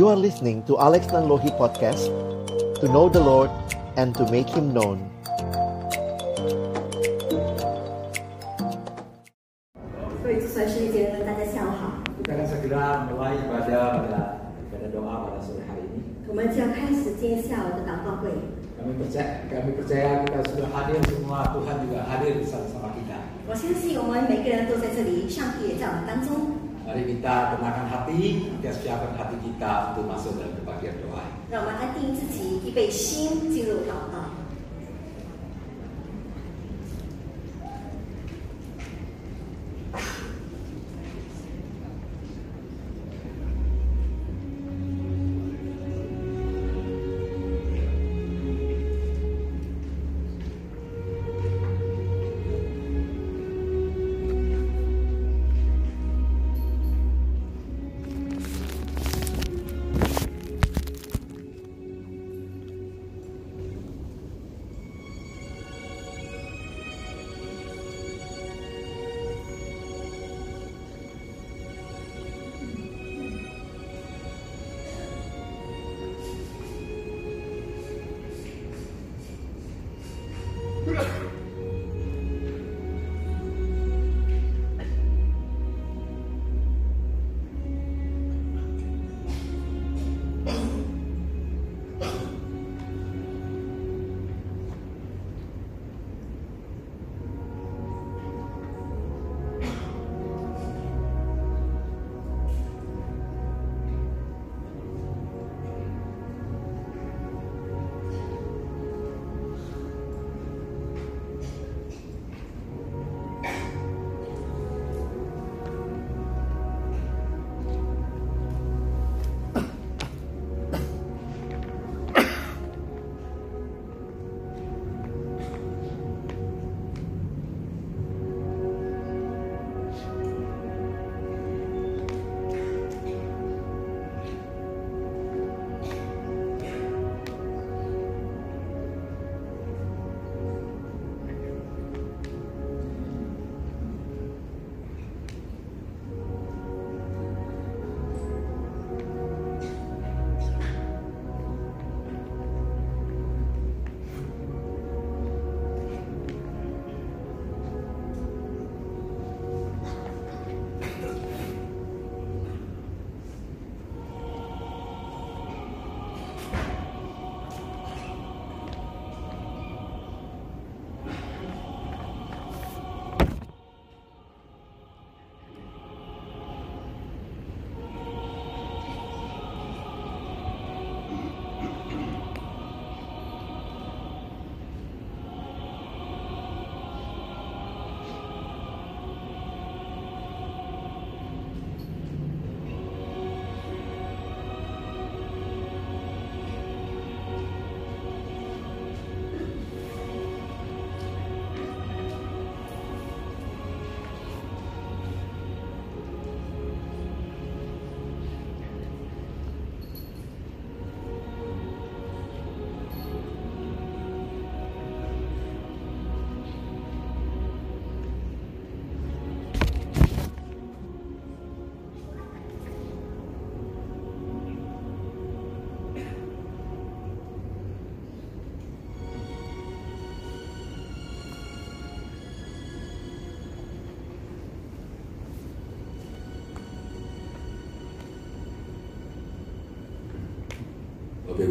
You are listening to Alex Nanlohi Podcast To know the Lord and to make Him known 各位主持人姐妹们，大家下午好。 Kita akan segera mulai ibadah pada pada doa pada sore hari ini. 我们就要开始今天下午的祷告会。 Kami percaya, kami percaya kita sudah hadir semua, Tuhan juga hadir bersama-sama kita. 我相信我们每个人都在这里，上帝也在我们当中。 Mari kita tenangkan hati, kita siapkan hati kita untuk masuk dalam kebahagiaan doa.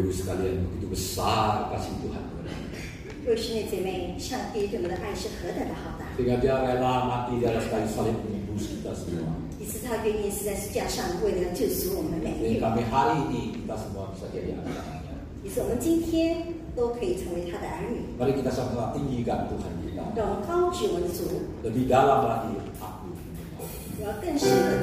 让我们安定自己，预备心进入祷告。 Bapak Ibu sekalian, begitu besar kasih Tuhan kepada kita. 各位兄弟姐妹，上帝对我们的爱是何等的浩大， Sehingga dia rela mati di atas kayu salib menembus kita semua. 以致他愿意是在石架上为了救赎我们每一 Sehingga 个人， kami hari ini kita semua bisa jadi anak-anaknya. 以致我们今天都可以成为他的儿女。 Mari kita sama-sama tinggikan Tuhan kita. 让我们高举我们的主， Lebih dalam lagi aku. 我要更深的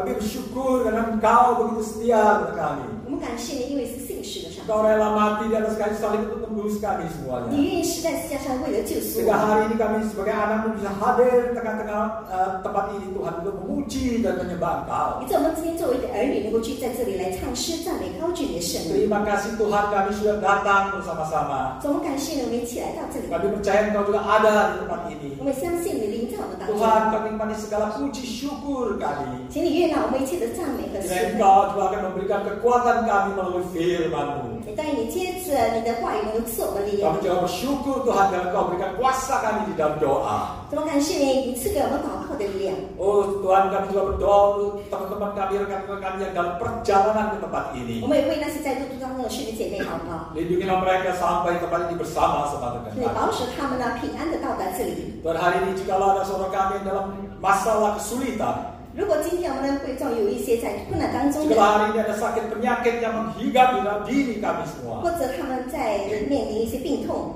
Kami bersyukur karena Engkau begitu setia kepada kami. 我们感谢你，因为是信实的上帝， Engkau rela mati di atas kayu salib untuk menembus kami semuanya. Sehingga hari ini kami sebagai anakmu bisa hadir di tengah-tengah uh, tempat ini Tuhan untuk memuji dan menyembah Engkau. Terima kasih Tuhan kami sudah datang bersama-sama. Kami percaya Engkau juga ada di tempat ini. Tuhan kami pandai segala puji syukur kami. Engkau juga akan memberikan kekuatan kami melalui firman-Mu. Kita ini Kami juga bersyukur Tuhan karena Kau berikan kuasa kami di dalam doa. Oh Tuhan kami juga berdoa untuk teman-teman kami, rekan-rekan kami yang dalam perjalanan ke tempat ini. Lindungilah mereka sampai tempat ini bersama sama dengan kami. Tuhan hari ini jika ada seorang kami dalam masalah kesulitan, 如果今天我们会众有一些在困难当中，或者他们在面临一些病痛，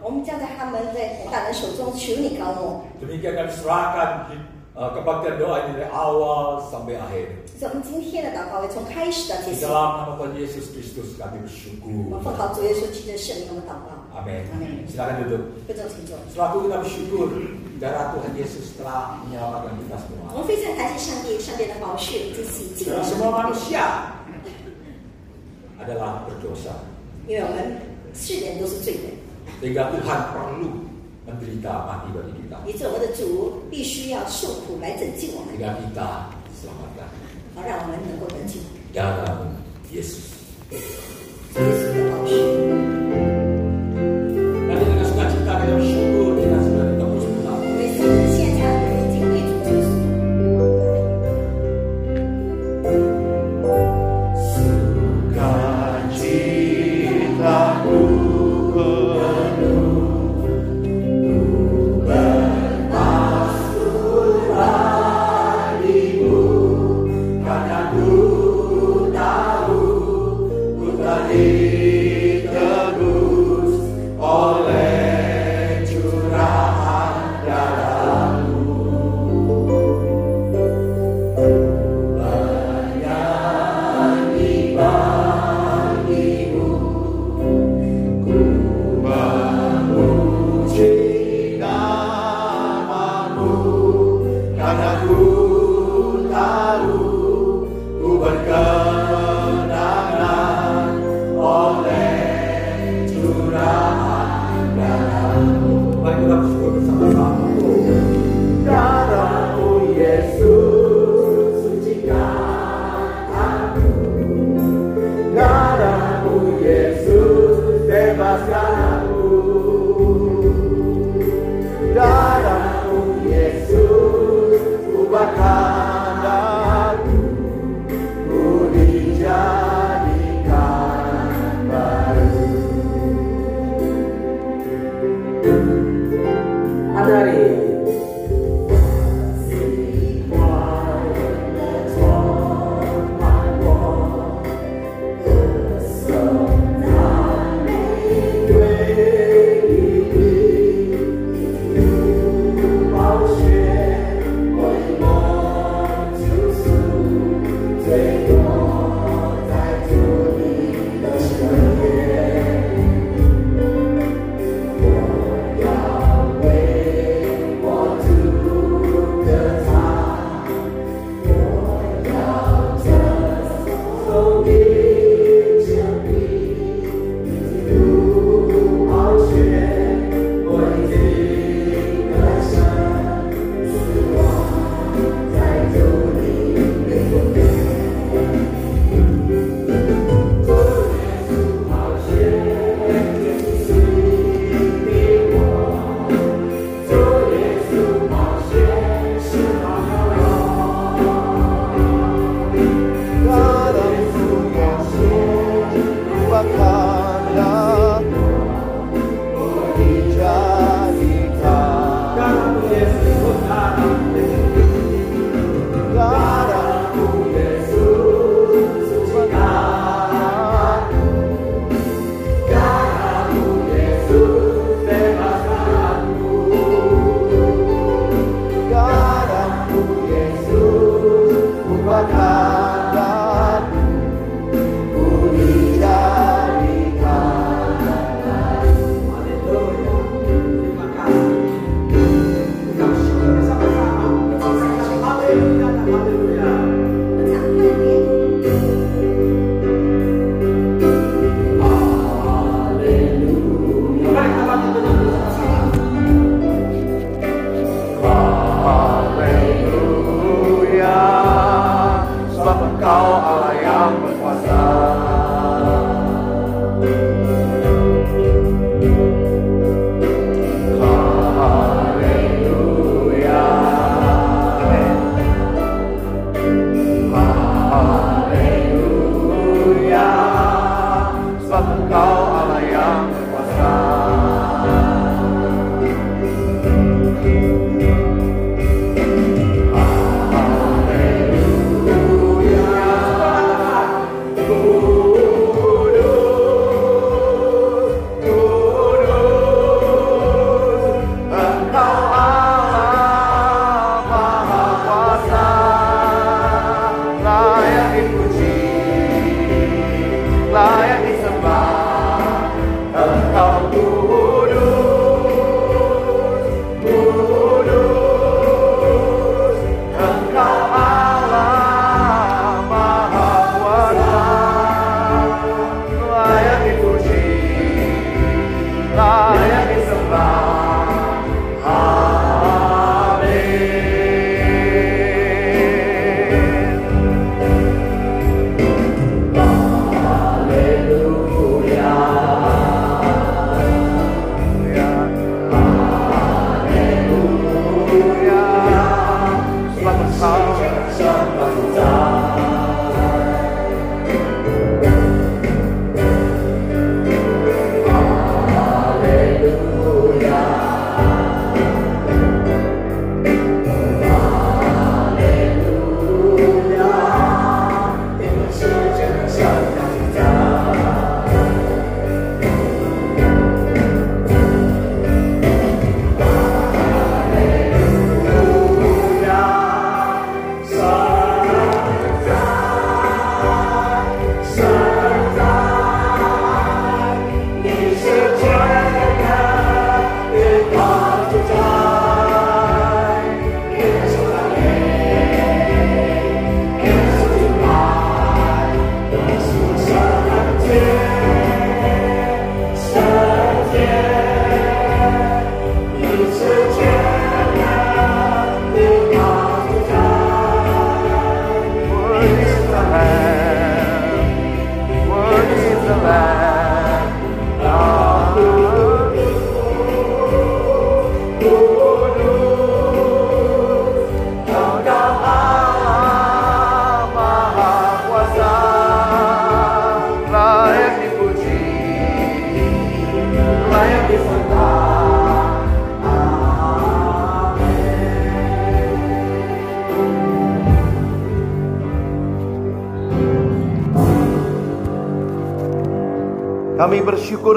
我们将在他们的大人手中求你高牧。我们今天呢，祷告会从开始到结束。我们奉靠主耶稣基督的圣名祷告。Amin. Silakan duduk. Selaku kita bersyukur darah Tuhan Yesus telah menyelamatkan kita semua. Dan semua manusia adalah berdosa. Ya, kan? Sehingga Tuhan perlu menderita mati bagi kita. Sehingga kita selamatkan. Dalam Yesus. Yesus.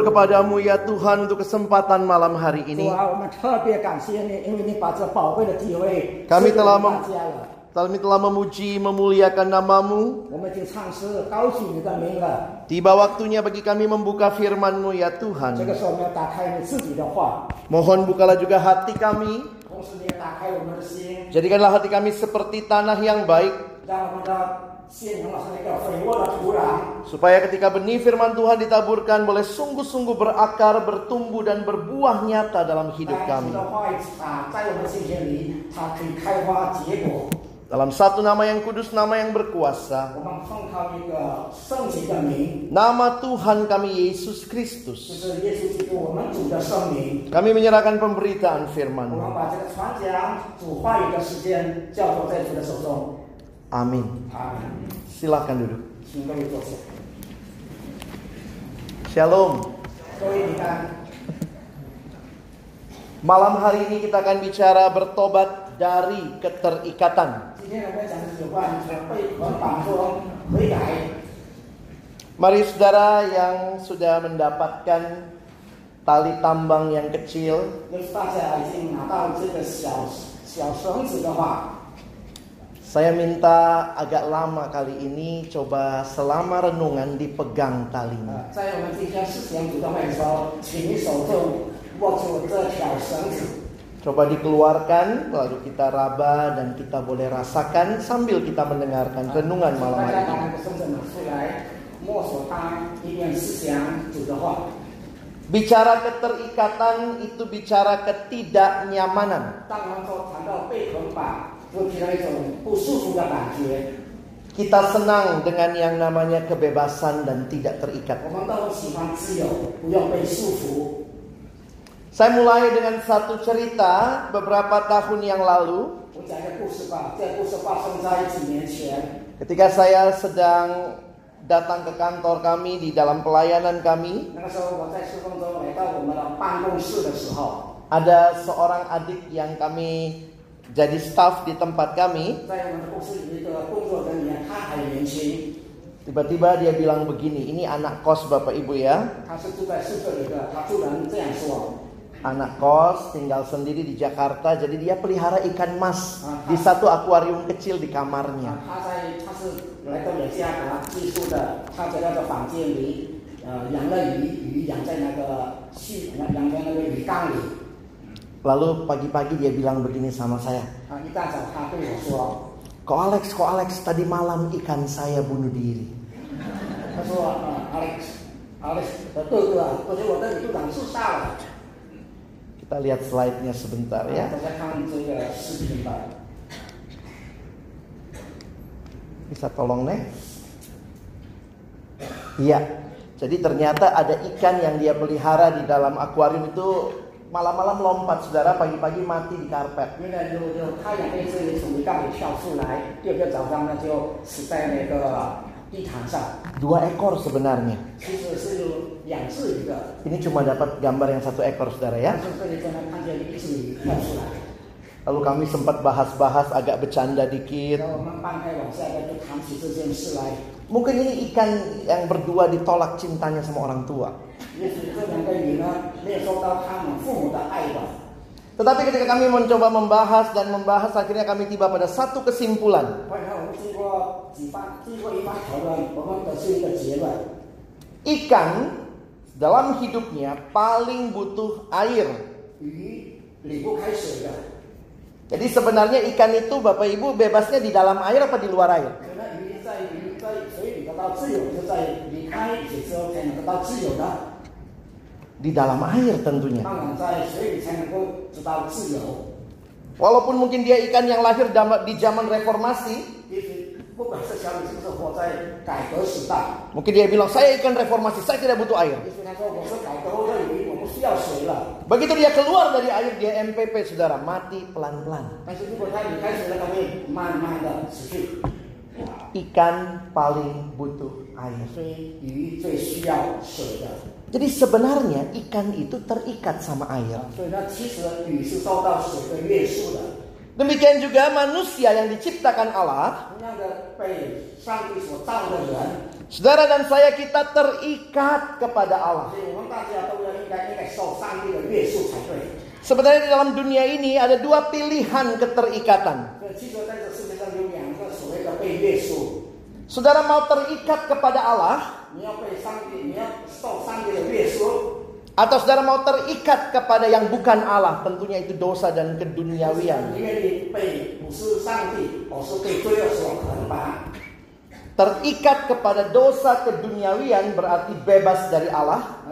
kepadamu ya Tuhan untuk kesempatan malam hari ini. Kami telah mem kami telah memuji, memuliakan namamu. Tiba waktunya bagi kami membuka firmanmu ya Tuhan. Mohon bukalah juga hati kami. Jadikanlah hati kami seperti tanah yang baik. Supaya ketika benih firman Tuhan ditaburkan boleh sungguh-sungguh berakar, bertumbuh dan berbuah nyata dalam hidup kami. Dalam satu nama yang kudus, nama yang berkuasa. Nama Tuhan kami Yesus Kristus. Kami menyerahkan pemberitaan firman. Amin. Amin. Silakan duduk. Shalom. Malam hari ini kita akan bicara bertobat dari keterikatan. Mari saudara yang sudah mendapatkan tali tambang yang kecil, saya minta agak lama kali ini coba selama renungan dipegang talinya. Coba dikeluarkan lalu kita raba dan kita boleh rasakan sambil kita mendengarkan renungan malam hari ini. Bicara keterikatan itu bicara ketidaknyamanan. Kita senang dengan yang namanya kebebasan dan tidak terikat. Saya mulai dengan satu cerita beberapa tahun yang lalu. Ketika saya sedang datang ke kantor kami di dalam pelayanan kami, ada seorang adik yang kami jadi staff di tempat kami tiba-tiba dia bilang begini ini anak kos bapak ibu ya. Anak kos tinggal sendiri di Jakarta jadi dia pelihara ikan mas di satu akuarium kecil di kamarnya. Lalu pagi-pagi dia bilang begini sama saya. Kok Alex, kok Alex tadi malam ikan saya bunuh diri. Alex, Alex betul itu susah. Kita lihat slide-nya sebentar ya. Bisa tolong nih? Iya. Jadi ternyata ada ikan yang dia pelihara di dalam akuarium itu malam-malam lompat saudara pagi-pagi mati di karpet. Dua ekor sebenarnya. Ini cuma dapat gambar yang satu ekor saudara ya. Lalu kami sempat bahas-bahas agak bercanda dikit. Mungkin ini ikan yang berdua ditolak cintanya sama orang tua. 也许这两个鱼呢没有受到他们父母的爱吧。 Tetapi ketika kami mencoba membahas dan membahas akhirnya kami tiba pada satu kesimpulan. 后来我们经过几番经过一番讨论，我们得出一个结论： Ikan dalam hidupnya paling butuh air. 鱼离不开水的。 Jadi sebenarnya ikan itu Bapak Ibu bebasnya di dalam air apa di luar air? 可 di dalam air tentunya. Walaupun mungkin dia ikan yang lahir di zaman reformasi, mungkin dia bilang saya ikan reformasi, saya tidak butuh air. Begitu dia keluar dari air dia MPP saudara mati pelan-pelan. Ikan paling butuh air. Jadi sebenarnya ikan itu terikat sama air. Demikian juga manusia yang diciptakan Allah. Saudara dan saya kita terikat kepada Allah. Sebenarnya di dalam dunia ini ada dua pilihan keterikatan. Saudara mau terikat kepada Allah? Atau saudara mau terikat kepada yang bukan Allah? Tentunya itu dosa dan keduniawian. Terikat kepada dosa keduniawian berarti bebas dari Allah.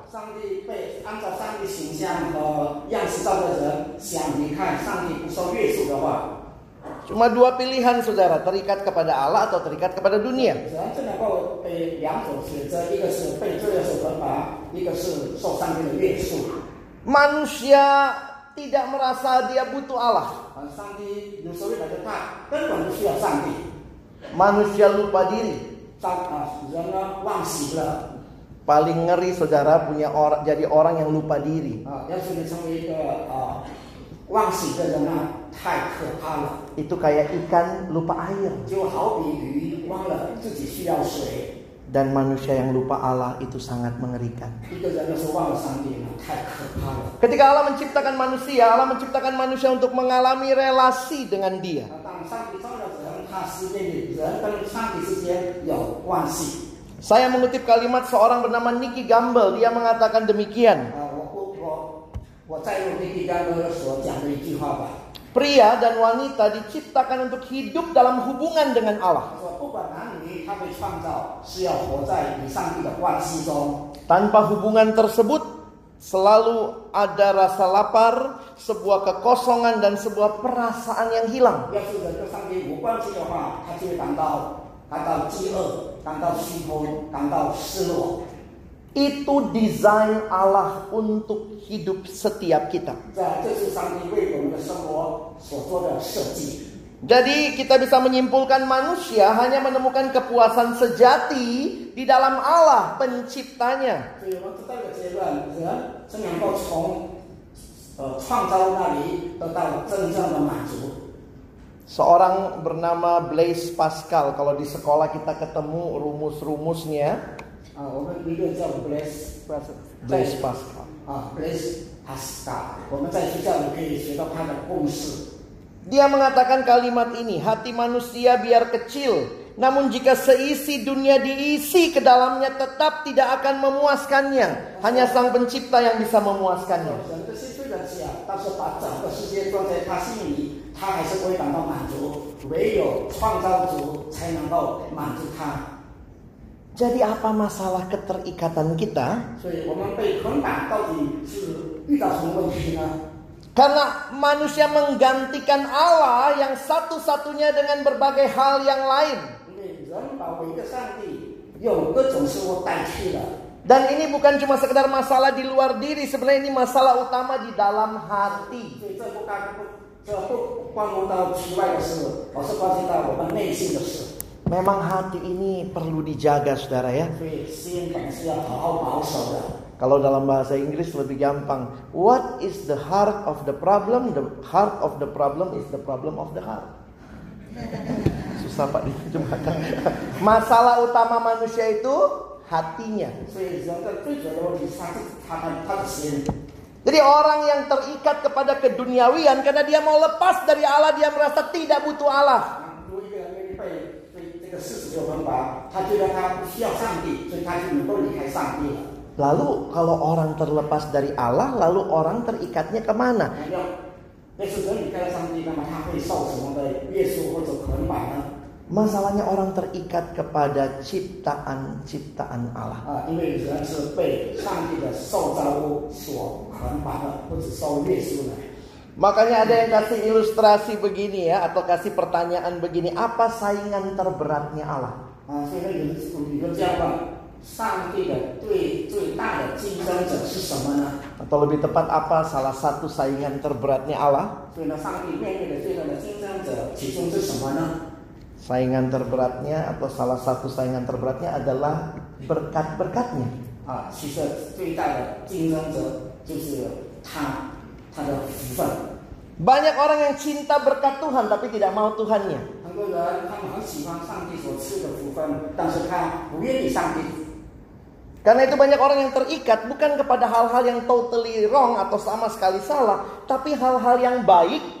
上帝被按照上帝形象和样式造的人，想离开上帝不受约束的话， Cuma dua pilihan saudara, terikat kepada Allah atau terikat kepada dunia. 人只能够被两种选择，一个是被罪恶所捆绑，一个是受上帝的约束。 Manusia tidak merasa dia butuh Allah. 啊，上帝有时候会感觉他根本不需要上帝， Manusia lupa diri. Paling ngeri saudara punya orang jadi orang yang lupa diri. Itu kayak ikan lupa air. Dan manusia yang lupa Allah itu sangat mengerikan. Ketika Allah menciptakan manusia, Allah menciptakan manusia untuk mengalami relasi dengan Dia. Saya mengutip kalimat seorang bernama Nicky Gamble, dia mengatakan demikian. Pria dan wanita diciptakan untuk hidup dalam hubungan dengan Allah. Tanpa hubungan tersebut, selalu ada rasa lapar, sebuah kekosongan dan sebuah perasaan yang hilang. 要是人跟上帝无关系的话，他就会感到感到饥饿，感到虚空，感到失落。 Itu desain Allah untuk hidup setiap kita. 这这是上帝为我们的生活所做的设计。 Jadi kita bisa menyimpulkan manusia hanya menemukan kepuasan sejati di dalam Allah penciptanya. Seorang bernama Blaise Pascal. Kalau di sekolah kita ketemu rumus-rumusnya. Blaise Pascal. Blaise Pascal. Blaise Pascal. Dia mengatakan kalimat ini, hati manusia biar kecil, namun jika seisi dunia diisi ke dalamnya tetap tidak akan memuaskannya. Hanya sang pencipta yang bisa memuaskannya. 人的心虽然小，但是把整个世界装在他心里，他还是不会感到满足。唯有创造主才能够满足他。 Jadi apa masalah keterikatan kita? 所以我们被捆绑到底是遇到什么问题呢？ Karena manusia menggantikan Allah yang satu-satunya dengan berbagai hal yang lain. 因为人把唯一的上帝用各种事物代替了。 Dan ini bukan cuma sekedar masalah di luar diri, sebenarnya ini masalah utama di dalam hati. 所以这不干不这不关乎到体外的事，而是关系到我们内心的事。 Memang hati ini perlu dijaga, saudara ya. 所以心本来是要好好保守的。 Kalau dalam bahasa Inggris lebih gampang. What is the heart of the problem? The heart of the problem is the problem of the heart. Susah Pak diterjemahkan. Masalah utama manusia itu hatinya. Jadi orang yang terikat kepada keduniawian karena dia mau lepas dari Allah, dia merasa tidak butuh Allah. Lalu kalau orang terlepas dari Allah, lalu orang terikatnya ke mana? Yesus Masalahnya orang terikat kepada ciptaan-ciptaan Allah. Makanya ada yang kasih ilustrasi begini ya, atau kasih pertanyaan begini, apa saingan terberatnya Allah? Atau lebih tepat apa salah satu saingan terberatnya Allah? saingan terberatnya atau salah satu saingan terberatnya adalah berkat-berkatnya. Banyak orang yang cinta berkat Tuhan tapi tidak mau Tuhannya. Karena itu banyak orang yang terikat bukan kepada hal-hal yang totally wrong atau sama sekali salah, tapi hal-hal yang baik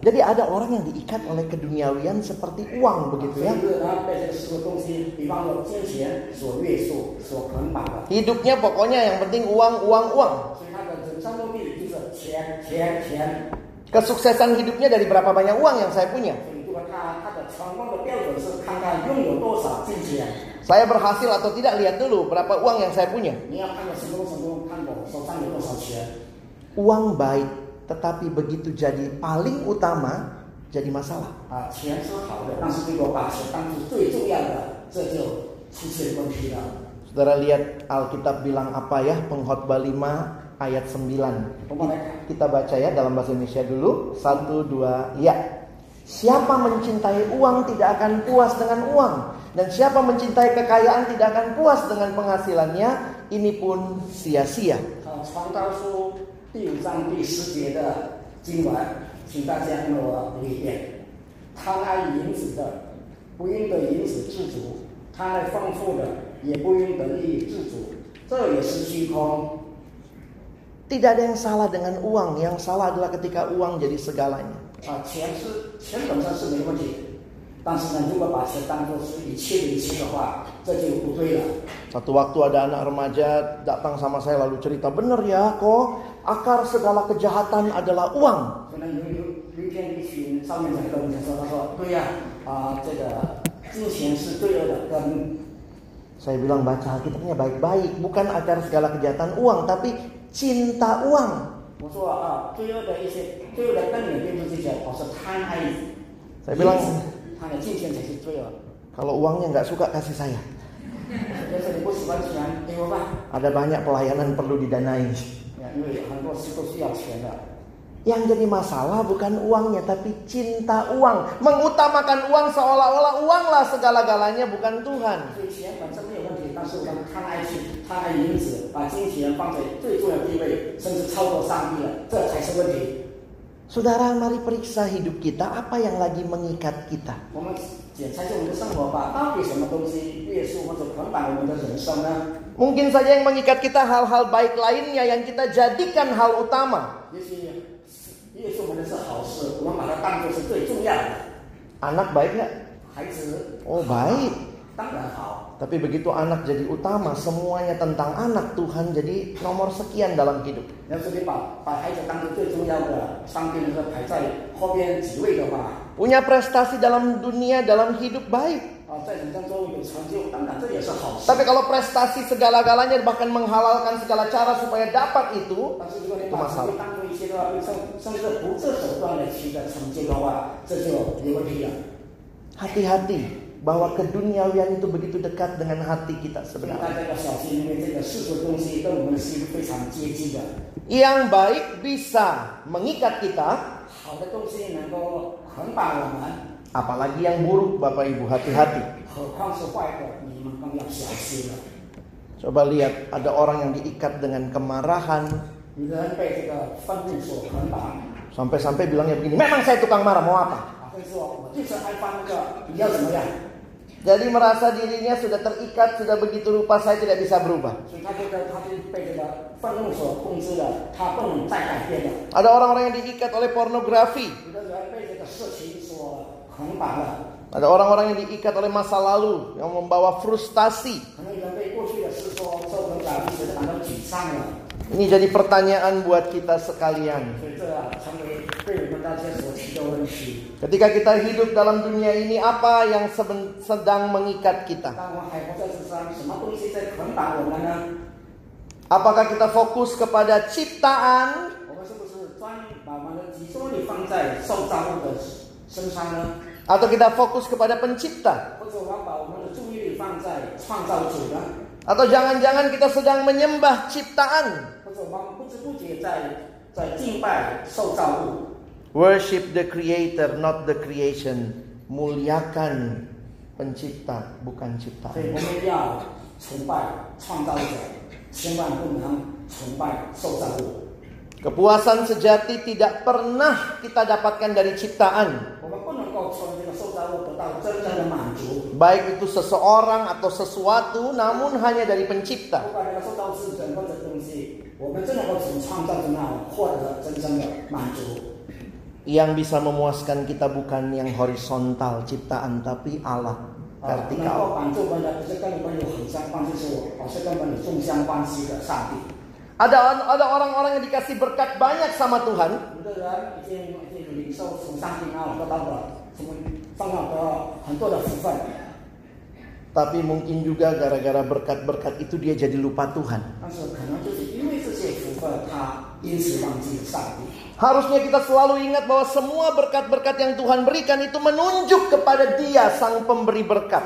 Jadi ada orang yang diikat oleh keduniawian seperti uang begitu ya. Hidupnya pokoknya yang penting uang, uang, uang. Kesuksesan hidupnya dari berapa banyak uang yang saya punya. Saya berhasil atau tidak lihat dulu berapa uang yang saya punya. Uang baik tetapi begitu jadi paling utama jadi masalah. Saudara lihat Alkitab bilang apa ya pengkhotbah 5 ayat 9. Kita baca ya dalam bahasa Indonesia dulu. 1 2 ya. Siapa mencintai uang tidak akan puas dengan uang dan siapa mencintai kekayaan tidak akan puas dengan penghasilannya ini pun sia-sia. 第五章第十节的经文，请大家跟我读一遍：贪爱银子的，不应得银子自足；贪爱丰富的，也不应得利益自足。这也是虚空。 Tidak ada yang salah dengan uang. Yang salah adalah ketika uang jadi segalanya. 啊，钱是钱本身是没问题，但是呢，如果把钱当做是一切的一切的话，这就不对了。 Satu waktu ada anak remaja datang sama saya lalu cerita, bener ya kok akar segala kejahatan adalah uang. Saya bilang baca Alkitabnya baik-baik, bukan akar segala kejahatan uang, tapi cinta uang. Saya bilang, kalau uangnya nggak suka kasih saya. Ada banyak pelayanan perlu didanai. Ya, ini yang sosial sebenarnya. Yang jadi masalah bukan uangnya, tapi cinta uang. Mengutamakan uang seolah-olah uanglah segala-galanya, bukan Tuhan. Saudara, mari periksa hidup kita, apa yang lagi mengikat kita. 我们检查一下我们的生活吧，到底什么东西约束或者捆绑我们的人生呢？ Mungkin saja yang mengikat kita hal-hal baik lainnya yang kita jadikan hal utama. 也许约束我们的是好事，我们把它当做是最重要的。 Anak baik nggak? 孩子 Oh baik. 当然好， Tapi begitu anak jadi utama, semuanya tentang anak Tuhan jadi nomor sekian dalam hidup. 要 punya prestasi dalam dunia, dalam hidup baik. Tapi kalau prestasi segala-galanya bahkan menghalalkan segala cara supaya dapat itu, itu masalah. Hati-hati bahwa keduniawian itu begitu dekat dengan hati kita sebenarnya. Yang baik bisa mengikat kita. Apalagi yang buruk Bapak Ibu hati-hati. Coba lihat ada orang yang diikat dengan kemarahan. Sampai-sampai bilangnya begini, memang saya tukang marah, mau apa? Jadi merasa dirinya sudah terikat, sudah begitu rupa saya tidak bisa berubah. Ada orang-orang yang diikat oleh pornografi. Ada orang-orang yang diikat oleh masa lalu yang membawa frustasi. Ini jadi pertanyaan buat kita sekalian. Ketika kita hidup dalam dunia ini, apa yang sedang mengikat kita? Apakah kita fokus kepada ciptaan 把我们的集中力放在受造物的身上呢？ atau kita fokus kepada pencipta? 或者我们把我们的注意力放在创造主呢？ Atau jangan-jangan kita sedang menyembah ciptaan? 或者我们不知不觉在在敬拜受造物？ Worship the creator, not the creation. Muliakan pencipta, bukan 所以 ciptaan. Kepuasan sejati tidak pernah kita dapatkan dari ciptaan. Baik itu seseorang atau sesuatu, namun hanya dari pencipta. Yang bisa memuaskan kita bukan yang horizontal ciptaan, tapi Allah vertikal. Ada ada orang-orang yang dikasih berkat banyak sama Tuhan. Tapi mungkin juga gara-gara berkat-berkat itu dia jadi lupa Tuhan. Harusnya kita selalu ingat bahwa semua berkat-berkat yang Tuhan berikan itu menunjuk kepada Dia sang pemberi berkat.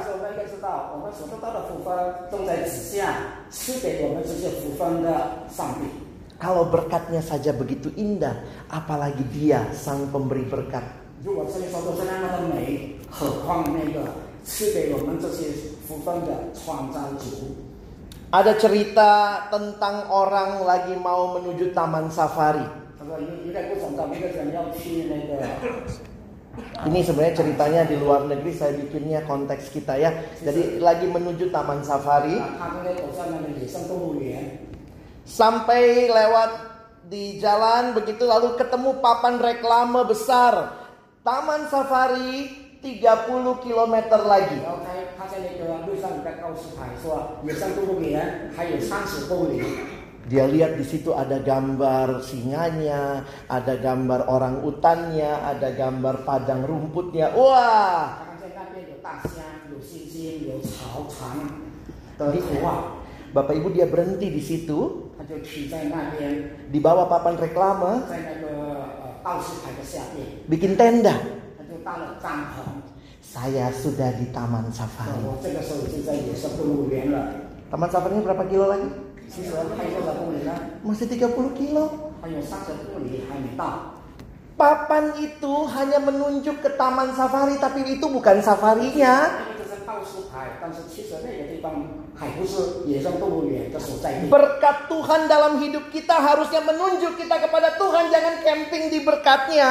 是我们应该知道，我们所得到的福分正在指向赐给我们这些福分的上帝。 Kalau berkatnya saja begitu indah, apalagi Dia sang pemberi berkat. 如果这些说都是那么的美，何况那个赐给我们这些福分的创造主？ Ada cerita tentang orang lagi mau menuju taman safari. 他说有有点不懂的，一个人要去那个 Ini sebenarnya ceritanya di luar negeri saya bikinnya konteks kita ya. Jadi lagi menuju taman safari. Sampai lewat di jalan begitu lalu ketemu papan reklame besar. Taman safari 30 km lagi. Dia lihat di situ ada gambar singanya, ada gambar orang utannya, ada gambar padang rumputnya. Wah! Iya. Bapak Ibu dia berhenti di situ. Di bawah papan reklame. Bikin tenda. Saya sudah di Taman Safari. Taman Safari berapa kilo lagi? Masih 30 kilo. Papan itu hanya menunjuk ke taman safari, tapi itu bukan safarinya. Berkat Tuhan dalam hidup kita harusnya menunjuk kita kepada Tuhan, jangan camping di berkatnya.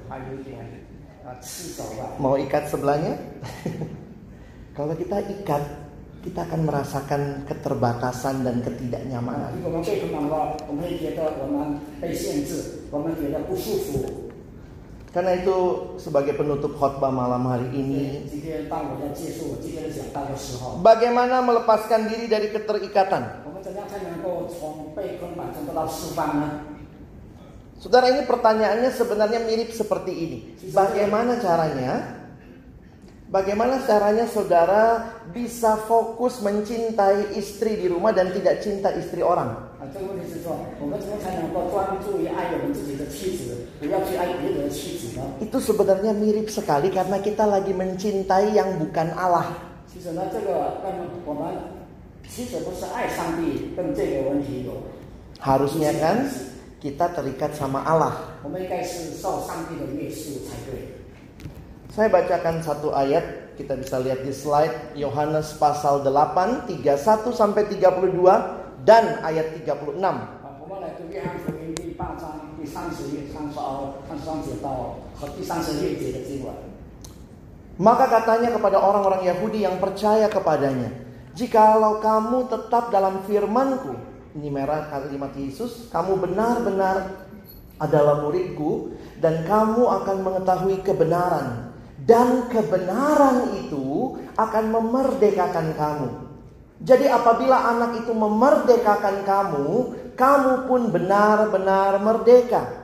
Mau ikat sebelahnya? Kalau kita ikat, kita akan merasakan keterbatasan dan ketidaknyamanan. Karena itu sebagai penutup khotbah malam hari ini Bagaimana melepaskan diri dari keterikatan Saudara ini pertanyaannya sebenarnya mirip seperti ini. Bagaimana caranya? Bagaimana caranya saudara bisa fokus mencintai istri di rumah dan tidak cinta istri orang? Itu sebenarnya mirip sekali karena kita lagi mencintai yang bukan Allah. Harusnya kan kita terikat sama Allah. Saya bacakan satu ayat, kita bisa lihat di slide Yohanes pasal 8 31 sampai 32 dan ayat 36. Maka katanya kepada orang-orang Yahudi yang percaya kepadanya, "Jikalau kamu tetap dalam firman-Ku ini kalimat Yesus, "kamu benar-benar adalah muridku dan kamu akan mengetahui kebenaran. Dan kebenaran itu akan memerdekakan kamu." Jadi apabila anak itu memerdekakan kamu, kamu pun benar-benar merdeka.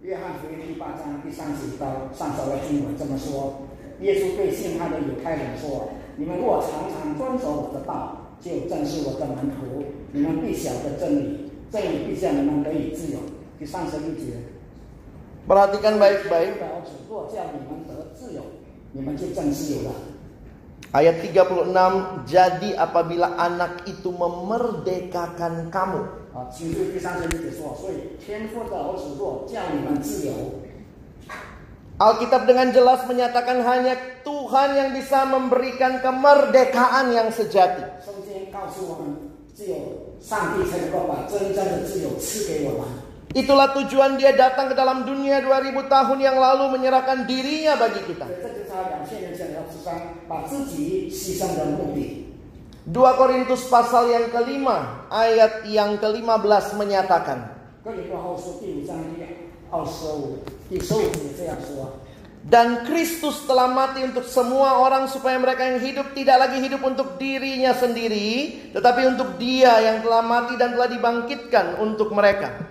约翰福音第八章第三十到三十二经文这么说：耶稣对信他的犹太人说：“你们若常常遵守我的道，就正是我的门徒。你们必晓得真理，真理必叫你们得以自由。”第三十六节。 Perhatikan baik-baik 表指若叫你们得自由，你们就真自由了。 Ayat 36, jadi apabila anak itu memerdekakan kamu. 啊，请注意第三十六节说，所以天父的儿子若叫你们自由， Alkitab dengan jelas menyatakan hanya Tuhan yang bisa memberikan kemerdekaan yang sejati. 圣经告诉我们，只有上帝才能够把真正的自由赐给我们。 Itulah tujuan dia datang ke dalam dunia 2000 tahun yang lalu menyerahkan dirinya bagi kita. 所以这就是他两千年前来到世上，把自己牺牲的目的。 2 Korintus pasal yang kelima, ayat yang ke-15 menyatakan. 哥林多后书第五章第 also. Dan Kristus telah mati untuk semua orang supaya mereka yang hidup tidak lagi hidup untuk dirinya sendiri, tetapi untuk Dia yang telah mati dan telah dibangkitkan untuk mereka.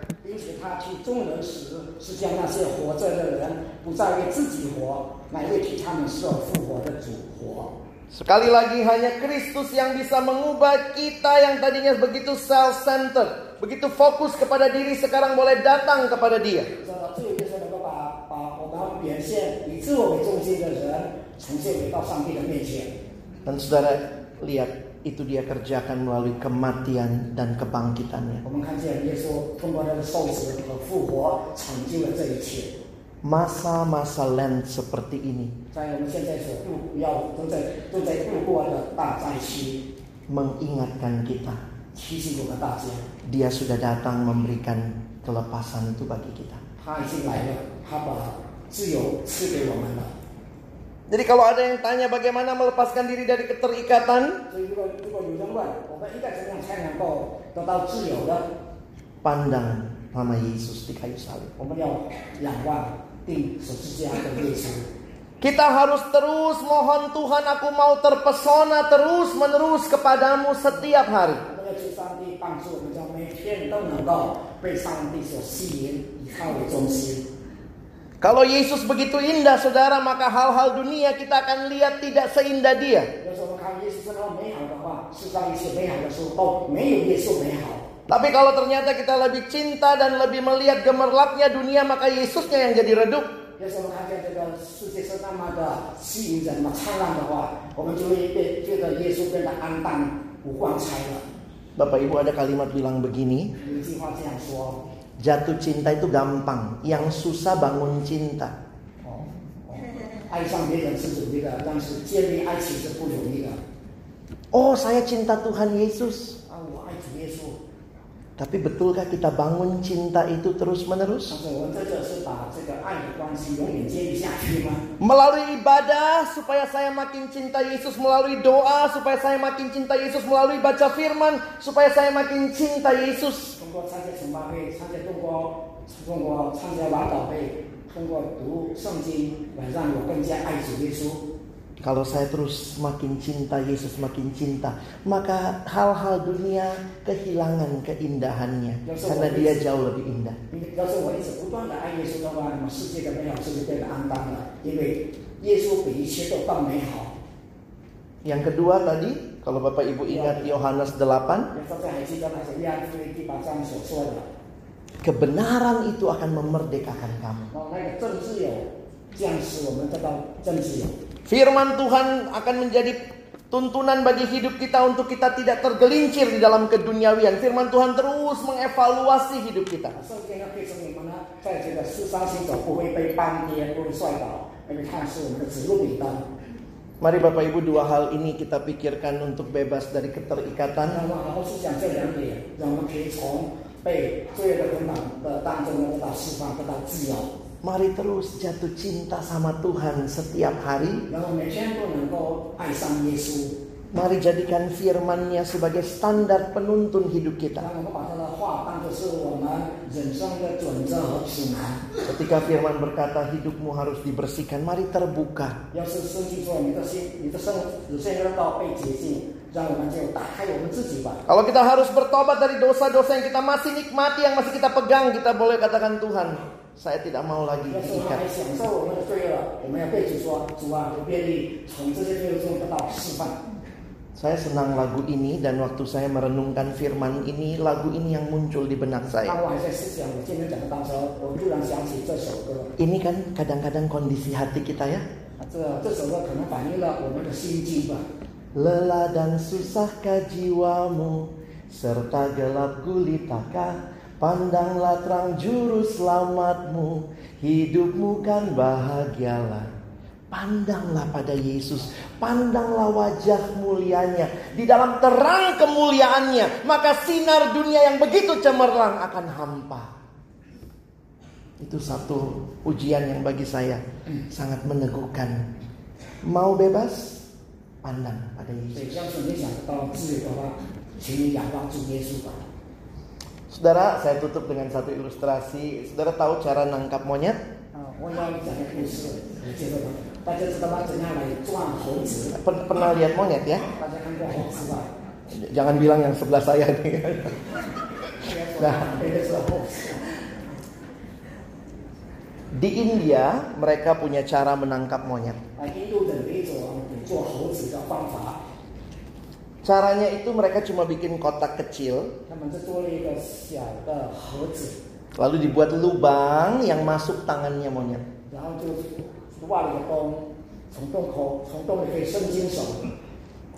Sekali lagi hanya Kristus yang bisa mengubah kita yang tadinya begitu self-centered. Begitu fokus kepada diri sekarang boleh datang kepada dia. Dan saudara lihat itu dia kerjakan melalui kematian dan kebangkitannya masa-masa Lent seperti ini. Mengingatkan kita. Dia sudah datang memberikan kelepasan itu bagi kita. Jadi kalau ada yang tanya bagaimana melepaskan diri dari keterikatan? Pandang nama Yesus di kayu salib. Kita harus terus mohon Tuhan aku mau terpesona terus menerus kepadamu setiap hari. Kalau Yesus begitu indah saudara maka hal-hal dunia kita akan lihat tidak seindah dia. Tapi kalau ternyata kita lebih cinta dan lebih melihat gemerlapnya dunia, maka Yesusnya yang jadi redup. Bapak Ibu ada kalimat bilang begini Jatuh cinta itu gampang Yang susah bangun cinta. Oh, oh saya cinta Tuhan Yesus. Tapi betulkah kita bangun cinta itu terus-menerus? Melalui ibadah supaya saya makin cinta Yesus, melalui doa supaya saya makin cinta Yesus, melalui baca firman supaya saya makin cinta Yesus. Kalau saya terus semakin cinta Yesus, semakin cinta, maka hal-hal dunia kehilangan keindahannya. Karena dia jauh lebih indah. Yang kedua tadi, kalau Bapak Ibu ingat Yohanes 8, kebenaran itu akan memerdekakan kamu. Firman Tuhan akan menjadi tuntunan bagi hidup kita untuk kita tidak tergelincir di dalam keduniawian. Firman Tuhan terus mengevaluasi hidup kita. Mari Bapak Ibu dua hal ini kita pikirkan untuk bebas dari keterikatan. Mari terus jatuh cinta sama Tuhan setiap hari. Mari jadikan firman-Nya sebagai standar penuntun hidup kita. Ketika firman berkata hidupmu harus dibersihkan, mari terbuka. Kalau kita harus bertobat dari dosa-dosa yang kita masih nikmati, yang masih kita pegang, kita boleh katakan Tuhan, saya tidak mau lagi diikat. Saya senang lagu ini dan waktu saya merenungkan firman ini, lagu ini yang muncul di benak saya. Ini kan kadang-kadang kondisi hati kita ya. Lelah dan susahkah jiwamu, serta gelap gulitakah Pandanglah terang juru selamatmu Hidupmu kan bahagialah. Pandanglah pada Yesus Pandanglah wajah mulianya. Di dalam terang kemuliaannya Maka sinar dunia yang begitu cemerlang akan hampa. Itu satu ujian yang bagi saya Sangat meneguhkan. Mau bebas? Pandang pada 所 Yesus Saudara, saya tutup dengan satu ilustrasi. Saudara tahu cara nangkap monyet? Pernah lihat monyet ya? Jangan bilang yang sebelah saya nih. Nah, di India mereka punya cara menangkap monyet. Caranya itu mereka cuma bikin kotak kecil. Lalu dibuat lubang yang masuk tangannya monyet.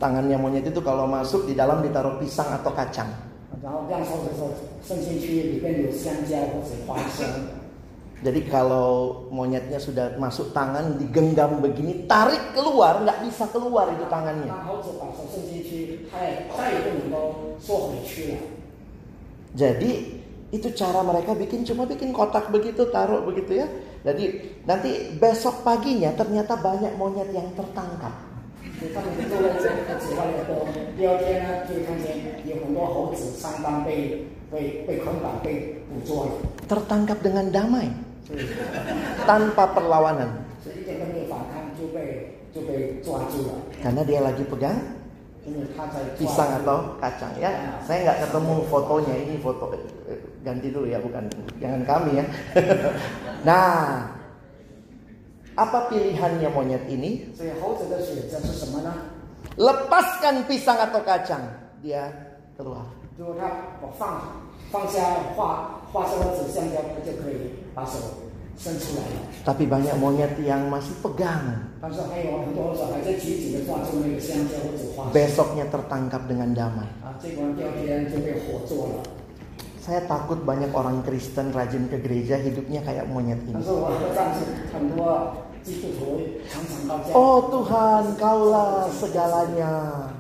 Tangannya monyet itu kalau masuk di dalam ditaruh pisang atau kacang. Jadi kalau monyetnya sudah masuk tangan digenggam begini, tarik keluar nggak bisa keluar itu tangannya. Jadi itu cara mereka bikin cuma bikin kotak begitu taruh begitu ya. Jadi nanti besok paginya ternyata banyak monyet yang tertangkap. Tertangkap dengan damai tanpa perlawanan. Karena dia lagi pegang pisang atau kacang ya. Saya nggak ketemu fotonya ini foto eh, ganti dulu ya bukan jangan kami ya. nah, apa pilihannya monyet ini? Lepaskan pisang atau kacang, dia keluar. 如果他我放放下画画上的纸香蕉，他就可以把手伸出来了。 Tapi banyak monyet yang masih pegang. 但是还有很多小孩在紧紧的抓住那个香蕉或者花生 Besoknya tertangkap dengan damai. 啊，结果第二天就被火做了。 Saya takut banyak orang Kristen rajin ke gereja hidupnya kayak monyet 但 ini. 是我但是很多基督徒常常到这样 Oh Tuhan, Kaulah segalanya.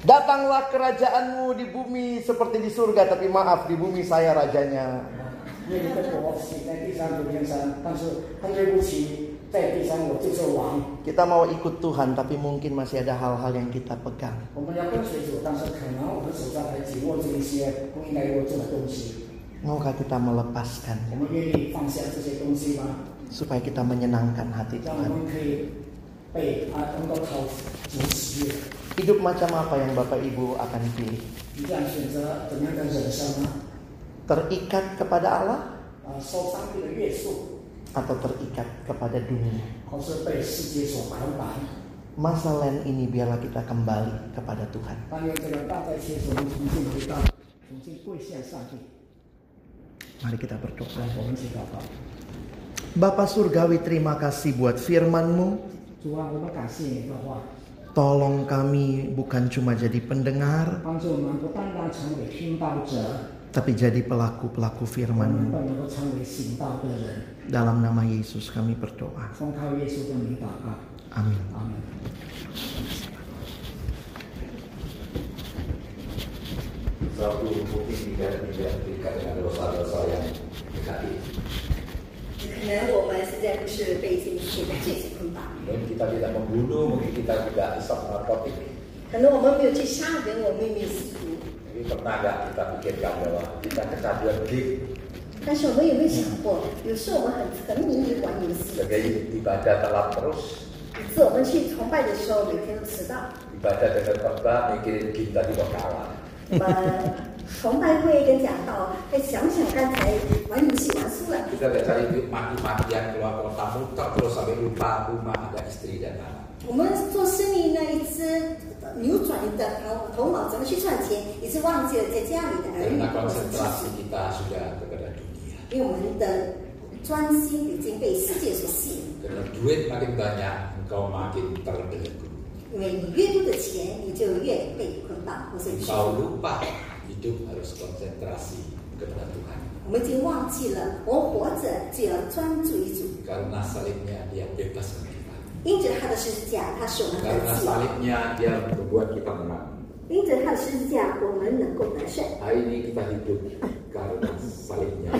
Datanglah kerajaanmu di bumi seperti di surga, tapi maaf di bumi saya rajanya. Kita mau ikut Tuhan, tapi mungkin masih ada hal-hal yang kita pegang. Maukah kita melepaskan? Supaya kita menyenangkan hati Tuhan. Hidup macam apa yang Bapak Ibu akan pilih? Terikat kepada Allah? Atau terikat kepada dunia? Masa lain ini biarlah kita kembali kepada Tuhan. Mari kita berdoa. Bapak Surgawi terima kasih buat firmanmu. 主啊，我们感谢你的话， Tolong kami bukan cuma jadi pendengar, 帮助我们不单单成为听道者， tapi jadi pelaku-pelaku 我们 firman-Mu. 更能够成为行道的人。 Dalam nama Yesus kami berdoa. 奉靠耶稣的名祷告， Amin. 阿门。 Suatu mungkin tidak tidak terikat dengan dosa-dosa yang negatif. 可能我们现在不是被这些的这些捆绑， mungkin kita tidak membunuh, mungkin kita tidak isap narkotik. Tapi pernah nggak kita pikirkan bahwa kita kecanduan game? Sebagai ibadah telat terus. Ibadah dengan terbang, mikirin game tadi bakalan. 崇拜会跟讲到，哎，想想刚才玩游戏玩输了，Kita udah cari mati-matian keluar kota muter terus sampai lupa rumah ada istri dan anak. 我们做生意呢，一直扭转的头头脑怎么去赚钱，一直忘记了在家里的儿女 Karena 或者是 konsentrasi，kita sudah kepada dunia. 因为我们的专心已经被世界所吸引。Karena duit makin banyak, engkau makin terbelenggu. 因为你越多的钱，你就越被捆绑或是拘 Engkau 束。lupa hidup harus konsentrasi kepada Tuhan. Karena salibnya dia bebas dari kita. Karena salibnya dia membuat kita menang. Hari ini kita hidup karena salibnya